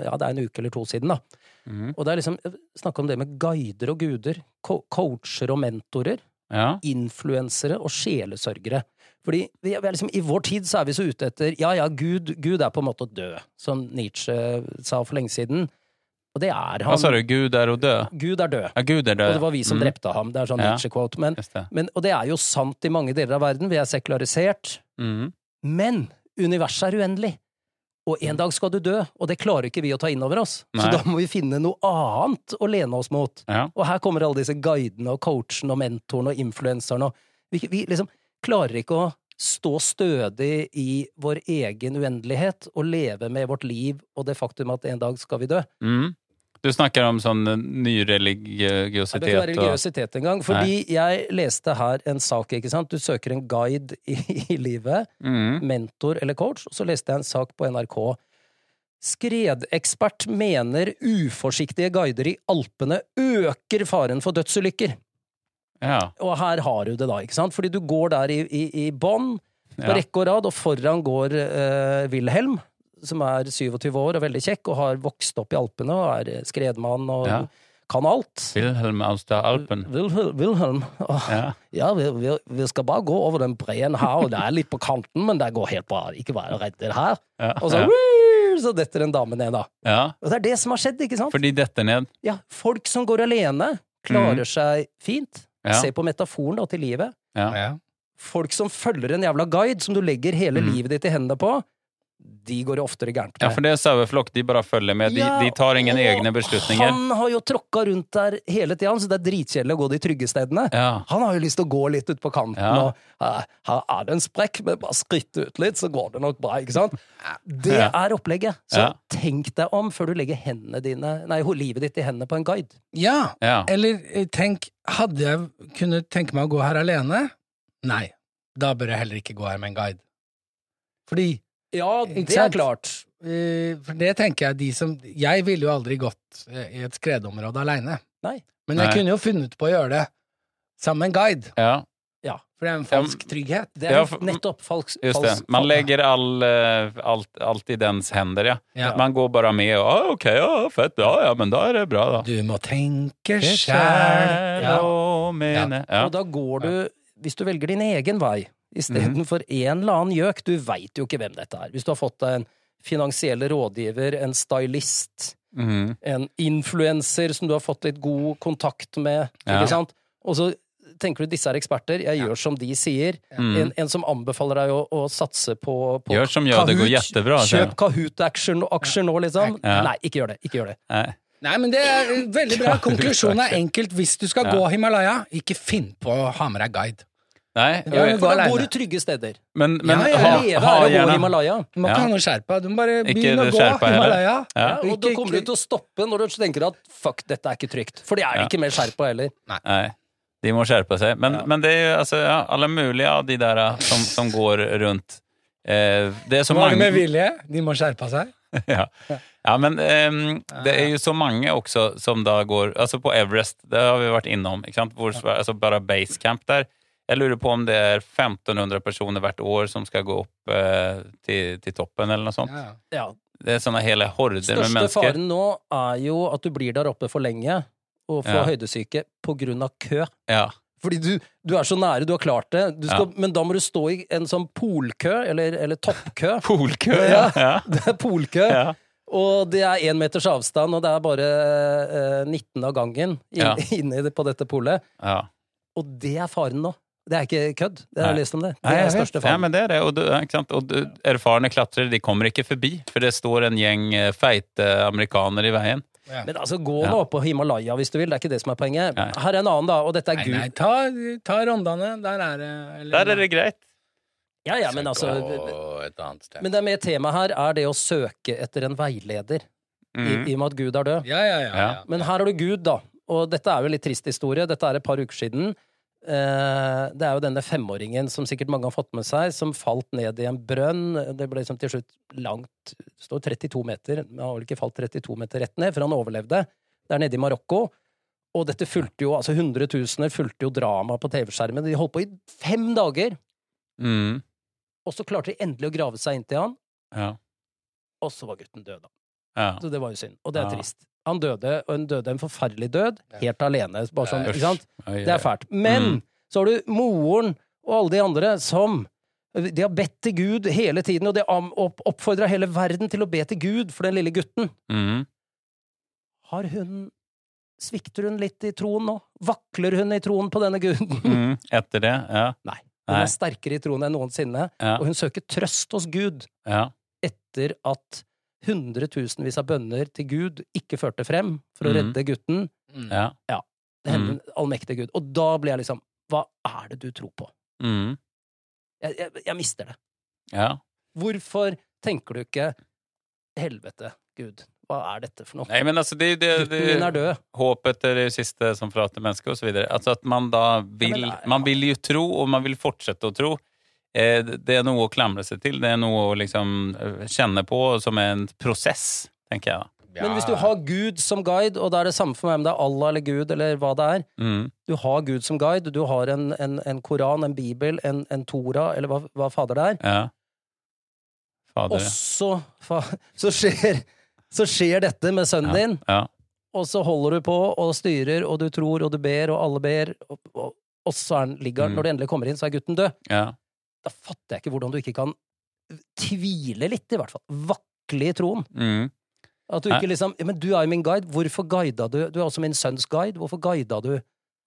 Ja, det er en uke eller to siden, da. Mhm. Og det er liksom snakk om det med guider og guder. Co coacher og mentorer. Ja. Influensere og sjelesørgere. Fordi vi er vi liksom, I vår tid så er vi så ute etter Ja, ja, Gud, Gud er på en måte død, som Nietzsche sa for lenge siden. Og det er han. Hva sa du? Gud er å dø? Gud er død. Ja, Gud er død. Og det var vi som Mm, drepte ham. Det er sånn Ja. Nietzsche-quote. Men, men, og det er jo sant i mange deler av verden. Vi er sekularisert. Mm. Men universet er uendelig. Og en dag skal du dø, og det klarer ikke vi å ta inn over oss. Så da må vi finne noe annet å lene oss mot. Ja. Og her kommer alle disse guidene og coachene og mentorene og influenserne. og Vi, vi liksom klarer ikke å stå stødig i vår egen uendelighet og leve med vårt liv og det faktum at en dag skal vi dø. Mm. Du snakker om sånn nyreligiositet. Det nyreligiøsitet er ikke være og religiøsitet engang. Fordi jeg leste her en sak, ikke sant. Du søker en guide i, i livet. mm. mentor eller coach, og så leste jeg en sak på NRK. Skredekspert mener uforsiktige guider i Alpene øker faren for dødsulykker. Ja. Og her har du det, da. ikke sant? Fordi du går der i, i, i bånn, på Ja. rekke og rad, og foran går eh, Wilhelm, som er 27 år og veldig kjekk, og har vokst opp i Alpene og er skredmann og Ja. kan alt. Wilhelm Alstad Alpen. Wilhelm, Wilhelm. Åh, Ja. ja, vi, vi, vi skal bare gå over den breen her, og det er litt på kanten, men det går helt bra. Ikke være redde her. Ja. Og så, ja. Så detter en dame ned, da. ja. Og det er det som har skjedd, ikke sant? Fordi detter ned Ja, folk som går alene, klarer seg fint. Ja. Se på metaforen da, til livet. Ja. Ja. Folk som følger en jævla guide som du legger hele Mm. livet ditt i hendene på, de går det oftere gærent med. ja, for det er saueflokk. De bare følger med. De, Ja, de tar ingen egne beslutninger. Han har jo tråkka rundt der hele tida, så det er dritkjedelig å gå de trygge stedene. Ja. Han har jo lyst til å gå litt ut på kanten, Ja. og "Eh, her er det en sprekk, men bare skritt ut litt, så går det nok bra, ikke sant? Det Ja. er opplegget. Så Ja. tenk deg om før du legger hendene dine, nei, livet ditt i hendene på en guide. ja. Ja. Eller eh, tenk, hadde jeg kunnet tenke meg å gå her alene? Nei. Da bør jeg heller ikke gå her med en guide. Fordi Ja, det er klart. eh, For det tenker jeg de som Jeg ville jo aldri gått eh, i et skredområde aleine. Men jeg Nei. kunne jo funnet på å gjøre det sammen med en guide. ja. Ja, For det er en falsk trygghet. det er Ja, for- nettopp falsk... Just det. Man legger all, eh, alt, alt i dens hender, ja. Ja. Man går bare med og ah, OK, ja, fett, ja, ja, men da er det bra, da. Du må tenke sjæl. Ja. og mene ja. Og da går du, hvis du velger din egen vei, istedenfor en eller annen gjøk, du veit jo ikke hvem dette er. Hvis du har fått deg en finansiell rådgiver, en stylist, mm. en influenser som du har fått litt god kontakt med, Ja. ikke sant? Og så tenker du disse er eksperter, jeg gjør som de sier. Mm. En, en som anbefaler deg å, å satse på, på Gjør som jeg, det går jettebra. Kjøp Kahoot-aksjer aksjer nå, liksom. Ja. Nei, ikke gjør det. Ikke gjør det. Nei. Nei, men det er veldig bra. *laughs* Konklusjonen er enkelt. Hvis du skal Ja. gå Himalaya, ikke finn på å ha med deg guide. Nei. Ja, For da alene. går du trygge steder. Men, men Ja, ja, ha, Leve ha er å gå gjerne Himalaya. Du må ikke ha noe skjerpa. Du må bare begynne å gå i. Himalaya. Ja. Og da kommer du til å stoppe når du tenker at fuck, dette er ikke trygt. For det er Ja. ikke mer skjerpa heller. Nei. De må skjerpe seg. Men, Ja. men det er jo altså, ja, alle mulige av de der uh, som, som går rundt eh, Det er så mange det med vilje? De må skjerpe seg. *laughs* ja. ja, men ehm, det er jo så mange også som da går Altså på Everest, det har vi vært innom. Ikke sant? Hvor, altså bare basecamp der. Jeg lurer på om det er 1500 personer hvert år som skal gå opp eh, til, til toppen, eller noe sånt. Ja. Ja. Det er sånne hele horder med mennesker. Største faren nå er jo at du blir der oppe for lenge og får Ja. høydesyke på grunn av kø. Ja. Fordi du, du er så nære, du har klart det. Du skal, Men da må du stå i en sånn polkø, eller, eller toppkø. *laughs* Polkø, ja. Ja. ja. *laughs* Det er polkø. ja. Og det er én meters avstand, og det er bare eh, 19 av gangen inn, Ja. *laughs* inne på dette polet. ja. Og det er faren nå. Det er ikke kødd. Det har jeg Nei. lest om det. Det Nei, er jeg største faren. Ja, men det er det. Og, du, ikke sant? og du, erfarne klatrere de kommer ikke forbi, for det står en gjeng eh, feite amerikanere i veien. Men altså, gå Ja. nå opp på Himalaya hvis du vil. Det er ikke det som er poenget. Nei. Her er en annen, da, og dette er Nei, Gud. nei, ta, ta Rondane. Der er det eller- Der er det greit. Ja, ja, men altså et annet sted. Men det er med temaet her er det å søke etter en veileder, i, Mm. i og med at Gud er død. Ja, ja, ja. Ja. ja. Men her har du Gud, da. Og dette er jo en litt trist historie. Dette er et par uker siden. Eh, det er jo denne femåringen som sikkert mange har fått med seg, som falt ned i en brønn. Det ble liksom til slutt langt Det står 32 meter. Han har vel ikke falt 32 meter rett ned, for han overlevde. Det er nede i Marokko. Og dette fulgte jo, altså hundretusener fulgte jo drama på TV-skjermen. De holdt på i fem dager, Mm. og så klarte de endelig å grave seg inn til han, Ja. og så var gutten død, da. Ja. Så det var jo synd. Og det er Ja. trist. Han døde, og han døde en forferdelig død, helt alene. Bare sånn, ikke sant? Det er fælt. Men Mm. så har du moren og alle de andre som De har bedt til Gud hele tiden, og de har oppfordra hele verden til å be til Gud for den lille gutten. Mm. Har hun Svikter hun litt i troen nå? Vakler hun i troen på denne guden? *laughs* Mm. Etter det, ja. Nei. Hun Nei. er sterkere i troen enn noensinne, Ja. og hun søker trøst hos Gud ja. etter at hundretusenvis av bønner til Gud ikke førte frem for å Mhm. redde gutten. Mm. ja. Det hender allmektige Gud. Og da blir jeg liksom Hva er det du tror på? Mm. Jeg, jeg, jeg mister det. ja. Hvorfor tenker du ikke Helvete, Gud, hva er dette for noe? Nei, men altså, det, det, Gutten min er det, død. håpet er det siste som forlater mennesket, og så videre. Altså at man da vil Ja, er- Man vil jo tro, og man vil fortsette å tro. Eh, Det er noe å klamre seg til. Det er noe å liksom eh, kjenne på som en prosess, tenker jeg. Ja. Men hvis du har Gud som guide, og det er det samme for meg om det er Allah eller Gud eller hva det er Mm. Du har Gud som guide, du har en, en, en Koran, en Bibel, en, en Tora, eller hva, hva fader det er. Ja. Fader, Og så, fa, så, skjer, så skjer dette med sønnen din, ja. og så holder du på og styrer, og du tror, og du ber, og alle ber, og, og, og så er han, ligger han Mm. Når du endelig kommer inn, så er gutten død. Ja. Da fatter jeg ikke hvordan du ikke kan tvile litt, i hvert fall. Vakle i troen. Mm. At du ikke liksom Men du er jo min guide, hvorfor guida du? Du er også min sønns guide, hvorfor guida du?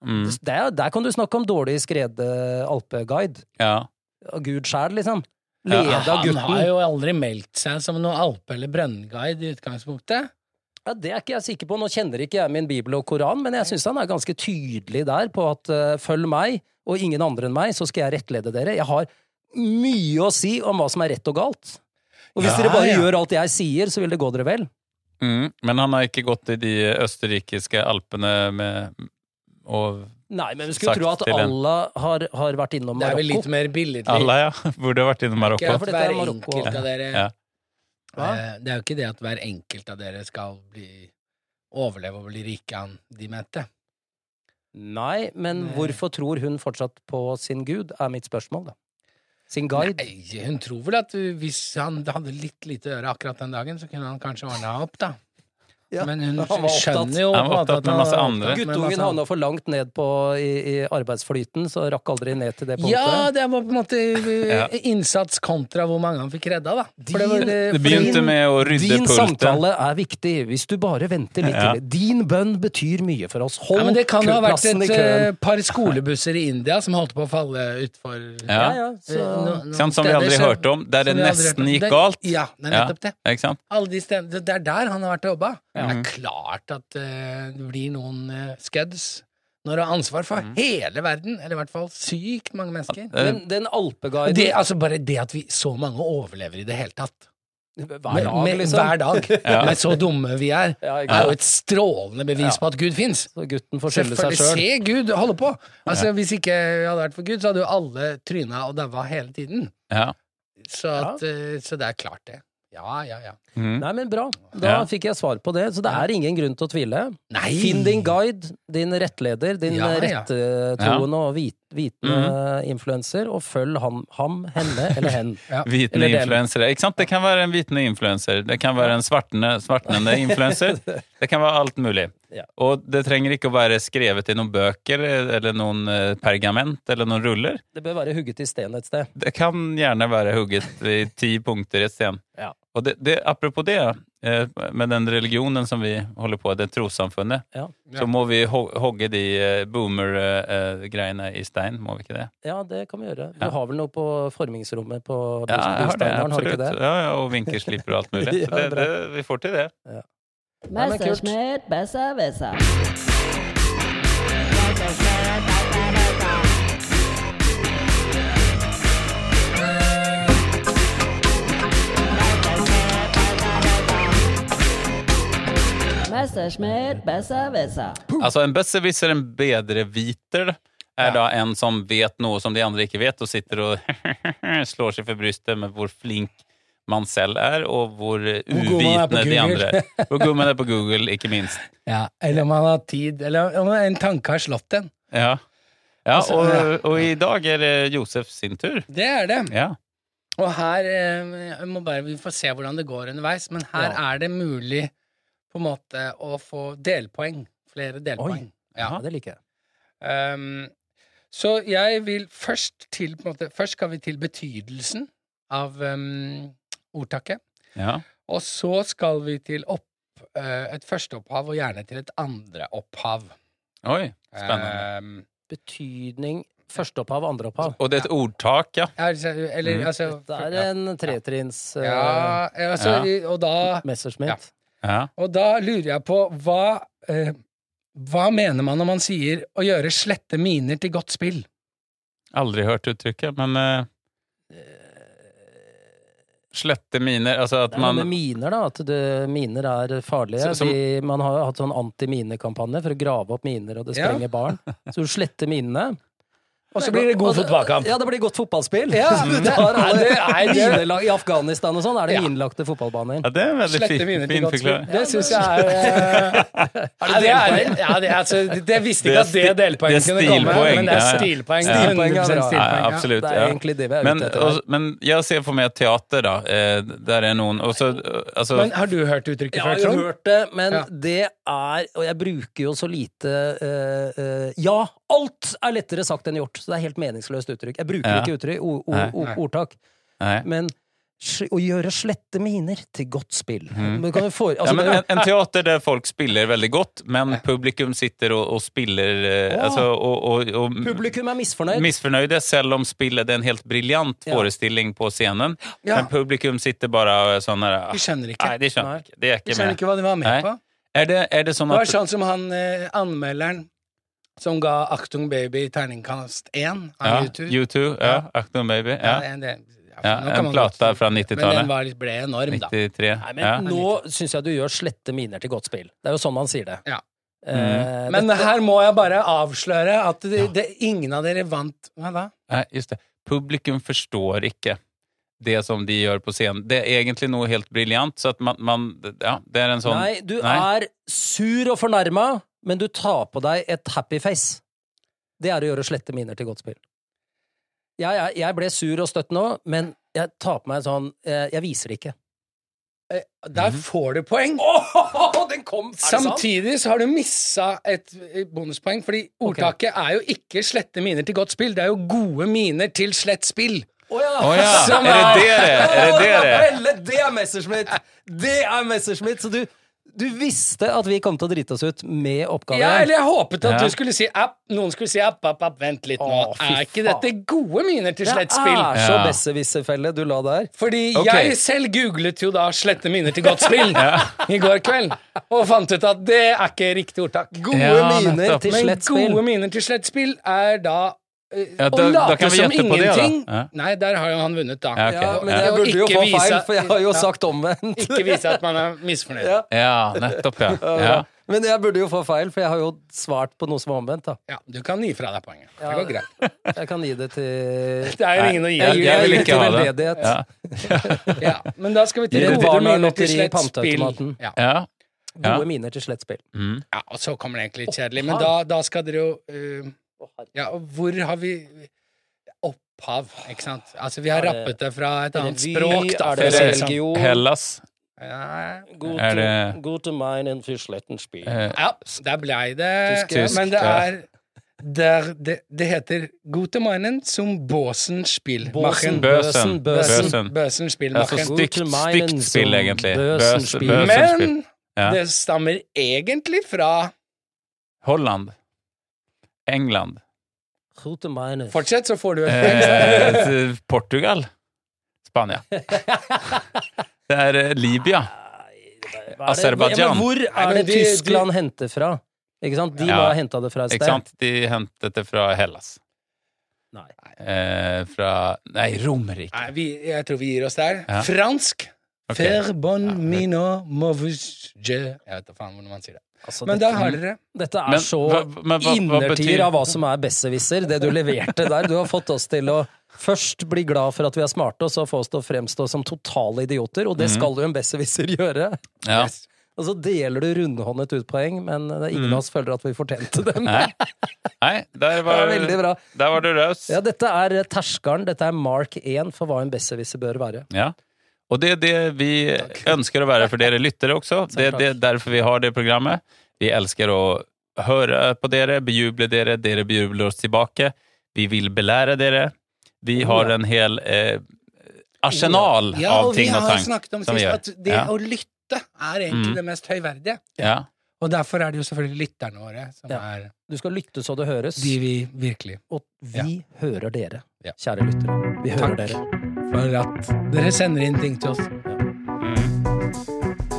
Mm. Der, der kan du snakke om dårlig skredet alpeguide. Ja. Gud sjæl, liksom. Ja, gutten. Han har jo aldri meldt seg som noen alpe- eller brønnguide i utgangspunktet. Ja, det er ikke jeg sikker på. Nå kjenner ikke jeg min bibel og koran, men jeg syns han er ganske tydelig der på at uh, følg meg, og ingen andre enn meg, så skal jeg rettlede dere. Jeg har mye å si om hva som er rett og galt. Og hvis Ja, dere bare ja. gjør alt jeg sier, så vil det gå dere vel. Mm. Men han har ikke gått i de østerrikiske alpene med og Nei, men vi skulle tro at alle Allah har, har vært innom Marokko. Det er vel litt mer billedlig. Alle, ja. *laughs* Burde vært innom Marokko. Ikke for dette er hver Marokko. enkelt av dere Ja. Eh, Det er jo ikke det at hver enkelt av dere skal bli overleve og bli rike av de mente. Nei, men Nei. hvorfor tror hun fortsatt på sin gud, er mitt spørsmål, da. Sin guide. Nei, hun tror vel at hvis han hadde litt lite å gjøre akkurat den dagen, så kunne han kanskje ordna opp, da. Ja, Men hun *laughs* skjønner jo Han var opptatt med masse andre. Guttungen havna for langt ned på, i, i arbeidsflyten, så rakk aldri ned til det punktet. Ja, det var på en måte Ja. innsats kontra hvor mange han fikk redda, da. For det, var Din- det, Det begynte Din- med å rydde Din pulten. samtale er viktig, hvis du bare venter litt Ja. til. Din bønn betyr mye for oss. Hold ja, køen det kan ha vært et uh, par skolebusser i India som holdt på å falle utfor Ja. Ja, ja, så... no- noen Sånn som vi aldri så- hørte om, der det nesten gikk galt. Ja, det er Ja. nettopp det. Ikke sant? Alle de stedene, det er der han har vært og jobba. Det Mhm. er klart at eh, det blir noen uh, scuds når du har ansvar for mm. hele verden, eller i hvert fall sykt mange mennesker. Eh, Men den alpeguiden Det, altså bare det at vi så mange overlever i det hele tatt. hver dag, med, liksom. Hver dag. *laughs* Ja. Med så dumme vi er. Ja, Det er jo et strålende bevis Ja. på at Gud fins. Selvfølgelig. sjøl. Se Gud holde på! Altså, Hvis ikke vi hadde vært for Gud, så hadde jo alle tryna og daua hele tiden. Ja. Så, at, eh, så det er klart, det. Ja, ja, ja. Mm. Nei, men bra. Da Ja. fikk jeg svar på det. Så det er ingen grunn til å tvile. Nei! Finn din guide, din rettleder, din Ja, ja. rettetroende og vit, vitende influenser, og følg ham, ham, henne eller hen. *laughs* Vitende Eller influensere. Ikke sant? Det kan være en vitende influenser. Det kan være en svartende, svartnende *laughs* influenser. Det kan være alt mulig. Ja. Og det trenger ikke å være skrevet i noen bøker eller noen eh, pergament eller noen ruller. Det bør være hugget i sten et sted. Det kan gjerne være hugget i ti punkter i et sten. Ja. Og det, det, apropos det, eh, med den religionen som vi holder på, det trossamfunnet, Ja. så må vi hogge de eh, boomer-greiene i stein, må vi ikke det? Ja, det kan vi gjøre. Du har vel noe på formingsrommet på Ja, jeg har det, Bosteinaren, har du ikke det? Ja, ja, og vinkelsliper og alt *laughs* mulig. Ja, det, det, vi får til det. Ja, men kult. Messerschmitt Messerschmitt besserwisser. Altså, en besserwisser, en bedreviter, er da en som vet noe som de andre ikke vet, og sitter og *laughs* slår seg for brystet med hvor flink man selv er, og hvor uvitende de andre er. Hvor god man er på Google, ikke minst. Ja, eller om man har tid, eller om en tanke har slått en. Ja, ja og, og i dag er det Josef sin tur. Det er det. Ja. Og her eh, jeg må bare, Vi får se hvordan det går underveis, men her Ja. er det mulig på en måte å få delpoeng. Flere delpoeng. Ja, Ja. det liker jeg. Um, så jeg vil først til på en måte, Først skal vi til betydelsen av um, ordtaket. ja. Og så skal vi til opp, uh, et første opphav, og gjerne til et andre opphav. Oi, spennende. Um, Betydning Førsteopphav, andreopphav. Og det er et ordtak, ja. ja eller mm. altså Det er en tretrins... Uh, ja, altså, Og da Messerschmitt. Ja. Og da lurer jeg på hva eh, Hva mener man når man sier å gjøre slette miner til godt spill? Aldri hørt uttrykket, men eh, Slette miner, altså at er man med miner, da. At det, miner er farlige. Så- som- De, man har jo hatt sånn antiminerkampanje for å grave opp miner, og det Ja. barn. *laughs* Så du sletter minene. Og så blir det god fotballkamp. Ja, det blir godt fotballspill. Ja, *laughs* det- er, alle det er minelag I Afghanistan og sånn er det Ja. minelagte fotballbaner. Ja, det er veldig Slette fin, miner til godt spill. Det syns jeg er eh, *laughs* ja, det er, ja, det, er- altså, det visste ikke at det Det er delpoenget kunne er komme, men det er ja, ja. stilpoeng. Stilpoeng, ja, 100% bra. Ja, ja. absolutt. Det er egentlig det vi er ute etter. men jeg ser for meg teater, da. Eh, der er noen også, altså, Men har du hørt uttrykket Jeg Trond? har jeg har hørt det, men Ja. det er Og jeg bruker jo så lite eh, eh, Ja, alt er lettere sagt enn gjort, så det er helt meningsløst uttrykk. Jeg bruker Ja. ikke uttrykk, o, o, o, ordtak, Nei. men å gjøre slette miner til godt spill Mm. kan få, altså, Ja, men en, en teater der folk spiller veldig godt, men publikum sitter og, og spiller oh. Altså, og, og, og Publikum er misfornøyd. misfornøyde, selv om spillet er en helt briljant Ja. forestilling på scenen. Ja. Men publikum sitter bare sånn her De skjønner ikke. Nei, de skjønner Nei. ikke. De er De skjønner med. ikke hva de var med Nei. på. Er det, er det sånn Det var sånn som han eh, anmelderen som ga Achtung Baby terningkast én av ja, YouTube. U2, ja, Achtung Baby. Ja, Ja, en, det, ja, ja, en plate fra 90-tallet. Men den var, ble enorm, da. 93. Nei, men Ja. nå syns jeg du gjør slette miner til godt spill. Det er jo sånn man sier det. Ja. Eh, Men dette- her må jeg bare avsløre at det, det, ingen av dere vant Hva da? Nei, just det. Publikum forstår ikke det som de gjør på scenen. Det er egentlig noe helt briljant, så at man, man Ja, det er en sånn Nei, du Nei. er sur og fornærma, men du tar på deg et happy face. Det er å gjøre slette miner til godt spill. Jeg, jeg, jeg ble sur og støtt nå, men jeg tar på meg en sånn eh, Jeg viser det ikke. Eh, Der får du poeng. *laughs* den kom! *laughs* Samtidig så har du missa et eh, bonuspoeng, fordi ordtaket er jo ikke 'slette miner til godt spill', det er jo 'gode miner til slett spill'. Å ja! Oh, ja, Som er det det *laughs* det er? Er det det det er? Det er Messerschmitt! Det er Messerschmitt! Så du, du visste at vi kom til å drite oss ut med oppgaven? Ja, eller jeg håpet at Ja. du skulle si app, noen skulle si app, app, app, vent litt nå. Åh, er ikke faen. dette gode miner til det slett spill? er så Ja. besserwisserfelle du la der. Fordi okay. jeg selv googlet jo da 'slette miner til godt spill' *laughs* i går kveld, og fant ut at det er ikke riktig ordtak. Gode Ja, miner til Men slett spill. gode miner til slett spill er da Ja, da- og late kan vi som på det. Nei, der har jo han vunnet, da. Ja, okay. Ja, men Ja. jeg burde jo få feil, for jeg har jo Ja. sagt omvendt. Ikke vise at man er misfornøyd. Ja. Ja, nettopp, ja. ja. Men jeg burde jo få feil, for jeg har jo svart på noe som er omvendt. da Ja, du kan gi fra deg poenget. Det går greit. *laughs* Jeg kan gi det til Det er jo ingen å gi. Jeg, jeg vil ikke ha det. Ja. Ja, men da skal vi til gode miner til lotteri, slett spill. Ja. Ja. Gode Ja. miner til slett spill. Mm. ja, og så kommer det egentlig litt kjedelig. Men da, da skal dere jo uh, Ja, og hvor har vi Opphav, ikke sant? Altså, vi har det rappet det fra et annet vi, språk, da. Er det sånn. religion? Hellas. Ja, Go Er det- go to mine and Fischlettenspiel. Eh, ja der blei det Tysk, Men det er der, det, det heter Gute meinen som Båsen Spielmachen. Bøsen. Bøsen, Bøsen, Bøsen. Spill. Altså stygt, stygt spill, egentlig. Bøsen Bøsen. Men Ja. det stammer egentlig fra Holland. England. Fortsett, så får du et poeng. Eh, Portugal. Spania. *laughs* Det er eh, Libya. Er Aserbajdsjan. Ja, hvor er det de- de- Tyskland henter fra? Ikke sant? De må Ja. ha henta det fra et Ikke sted. sant? De hentet det fra Hellas. Nei. Eh, fra Nei, Romerike. Nei, vi, jeg tror vi gir oss der. Ja. Fransk. Okay. Fer bon Ja, mino movus je Jeg vet da faen hvordan man sier det. Altså, Men dette, der har dere dette er Men så hva- men hva- hva innertier betyr- av hva som er besserwisser, det du leverte der. Du har fått oss til å først bli glad for at vi er smarte, og så få oss til å fremstå som totale idioter, og det Mhm. skal jo en besserwisser gjøre. Ja. Yes. Og så deler du rundhåndet ut poeng, men det er ingen av oss føler at vi fortjente dem. Mm. Nei, Nei der, *laughs* Det var, var veldig bra. der var du raus. Ja, dette er eh, terskelen, dette er mark 1 for hva en besserwisser bør være. Ja. Og det er det vi ønsker å være for dere *laughs* lyttere også. Det er det, derfor vi har det programmet. Vi elsker å høre på dere, bejuble dere, dere bejubler oss tilbake. Vi vil belære dere. Vi har en hel eh, arsenal Ja, av og vi ting og har snakket om som vi sist at det Ja. å lytte er egentlig Mm. det mest høyverdige. Ja. Og derfor er det jo selvfølgelig lytterne våre som Ja. er Du skal lytte så det høres, de vi virkelig og vi hører dere, kjære lyttere. Vi hører Takk. dere. For at dere sender inn ting til oss. Mm.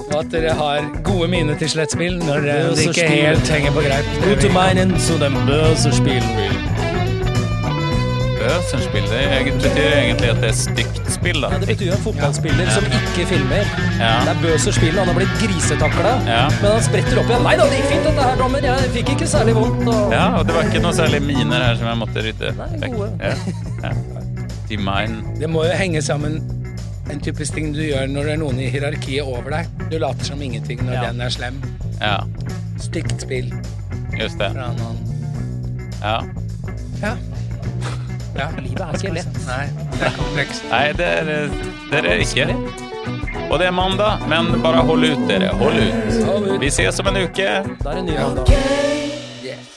Og at dere har gode miner til slettspill når er det så ikke helt henger på greip. Gute meinen zu dem Börsenspiel. Bøserspill det betyr egentlig at det er stygt spill, da. Ja, det betyr jo en fotballspiller som ikke filmer. Ja. Det er Bøserspill, han har blitt grisetakla, Ja. men han spretter opp igjen. Nei da, det gikk fint dette her, dommer. Jeg fikk ikke særlig vondt. Og... Ja, og det var ikke noe særlig miner her som jeg måtte rydde Nei, gode. Ja. Ja. De mine. Det må jo henge sammen en typisk ting du gjør når det er noen i hierarkiet over deg. Du later som ingenting når Ja. den er slem. Ja, Stygt spill just det. fra noen. Ja. Ja. ja. Livet er ikke lett. Nei, det er komplekst. Nei, det er det er ikke. Og det er mandag, men bare hold ut, dere. Hold ut. Vi ses om en uke. Da er det ny mandag. Yes.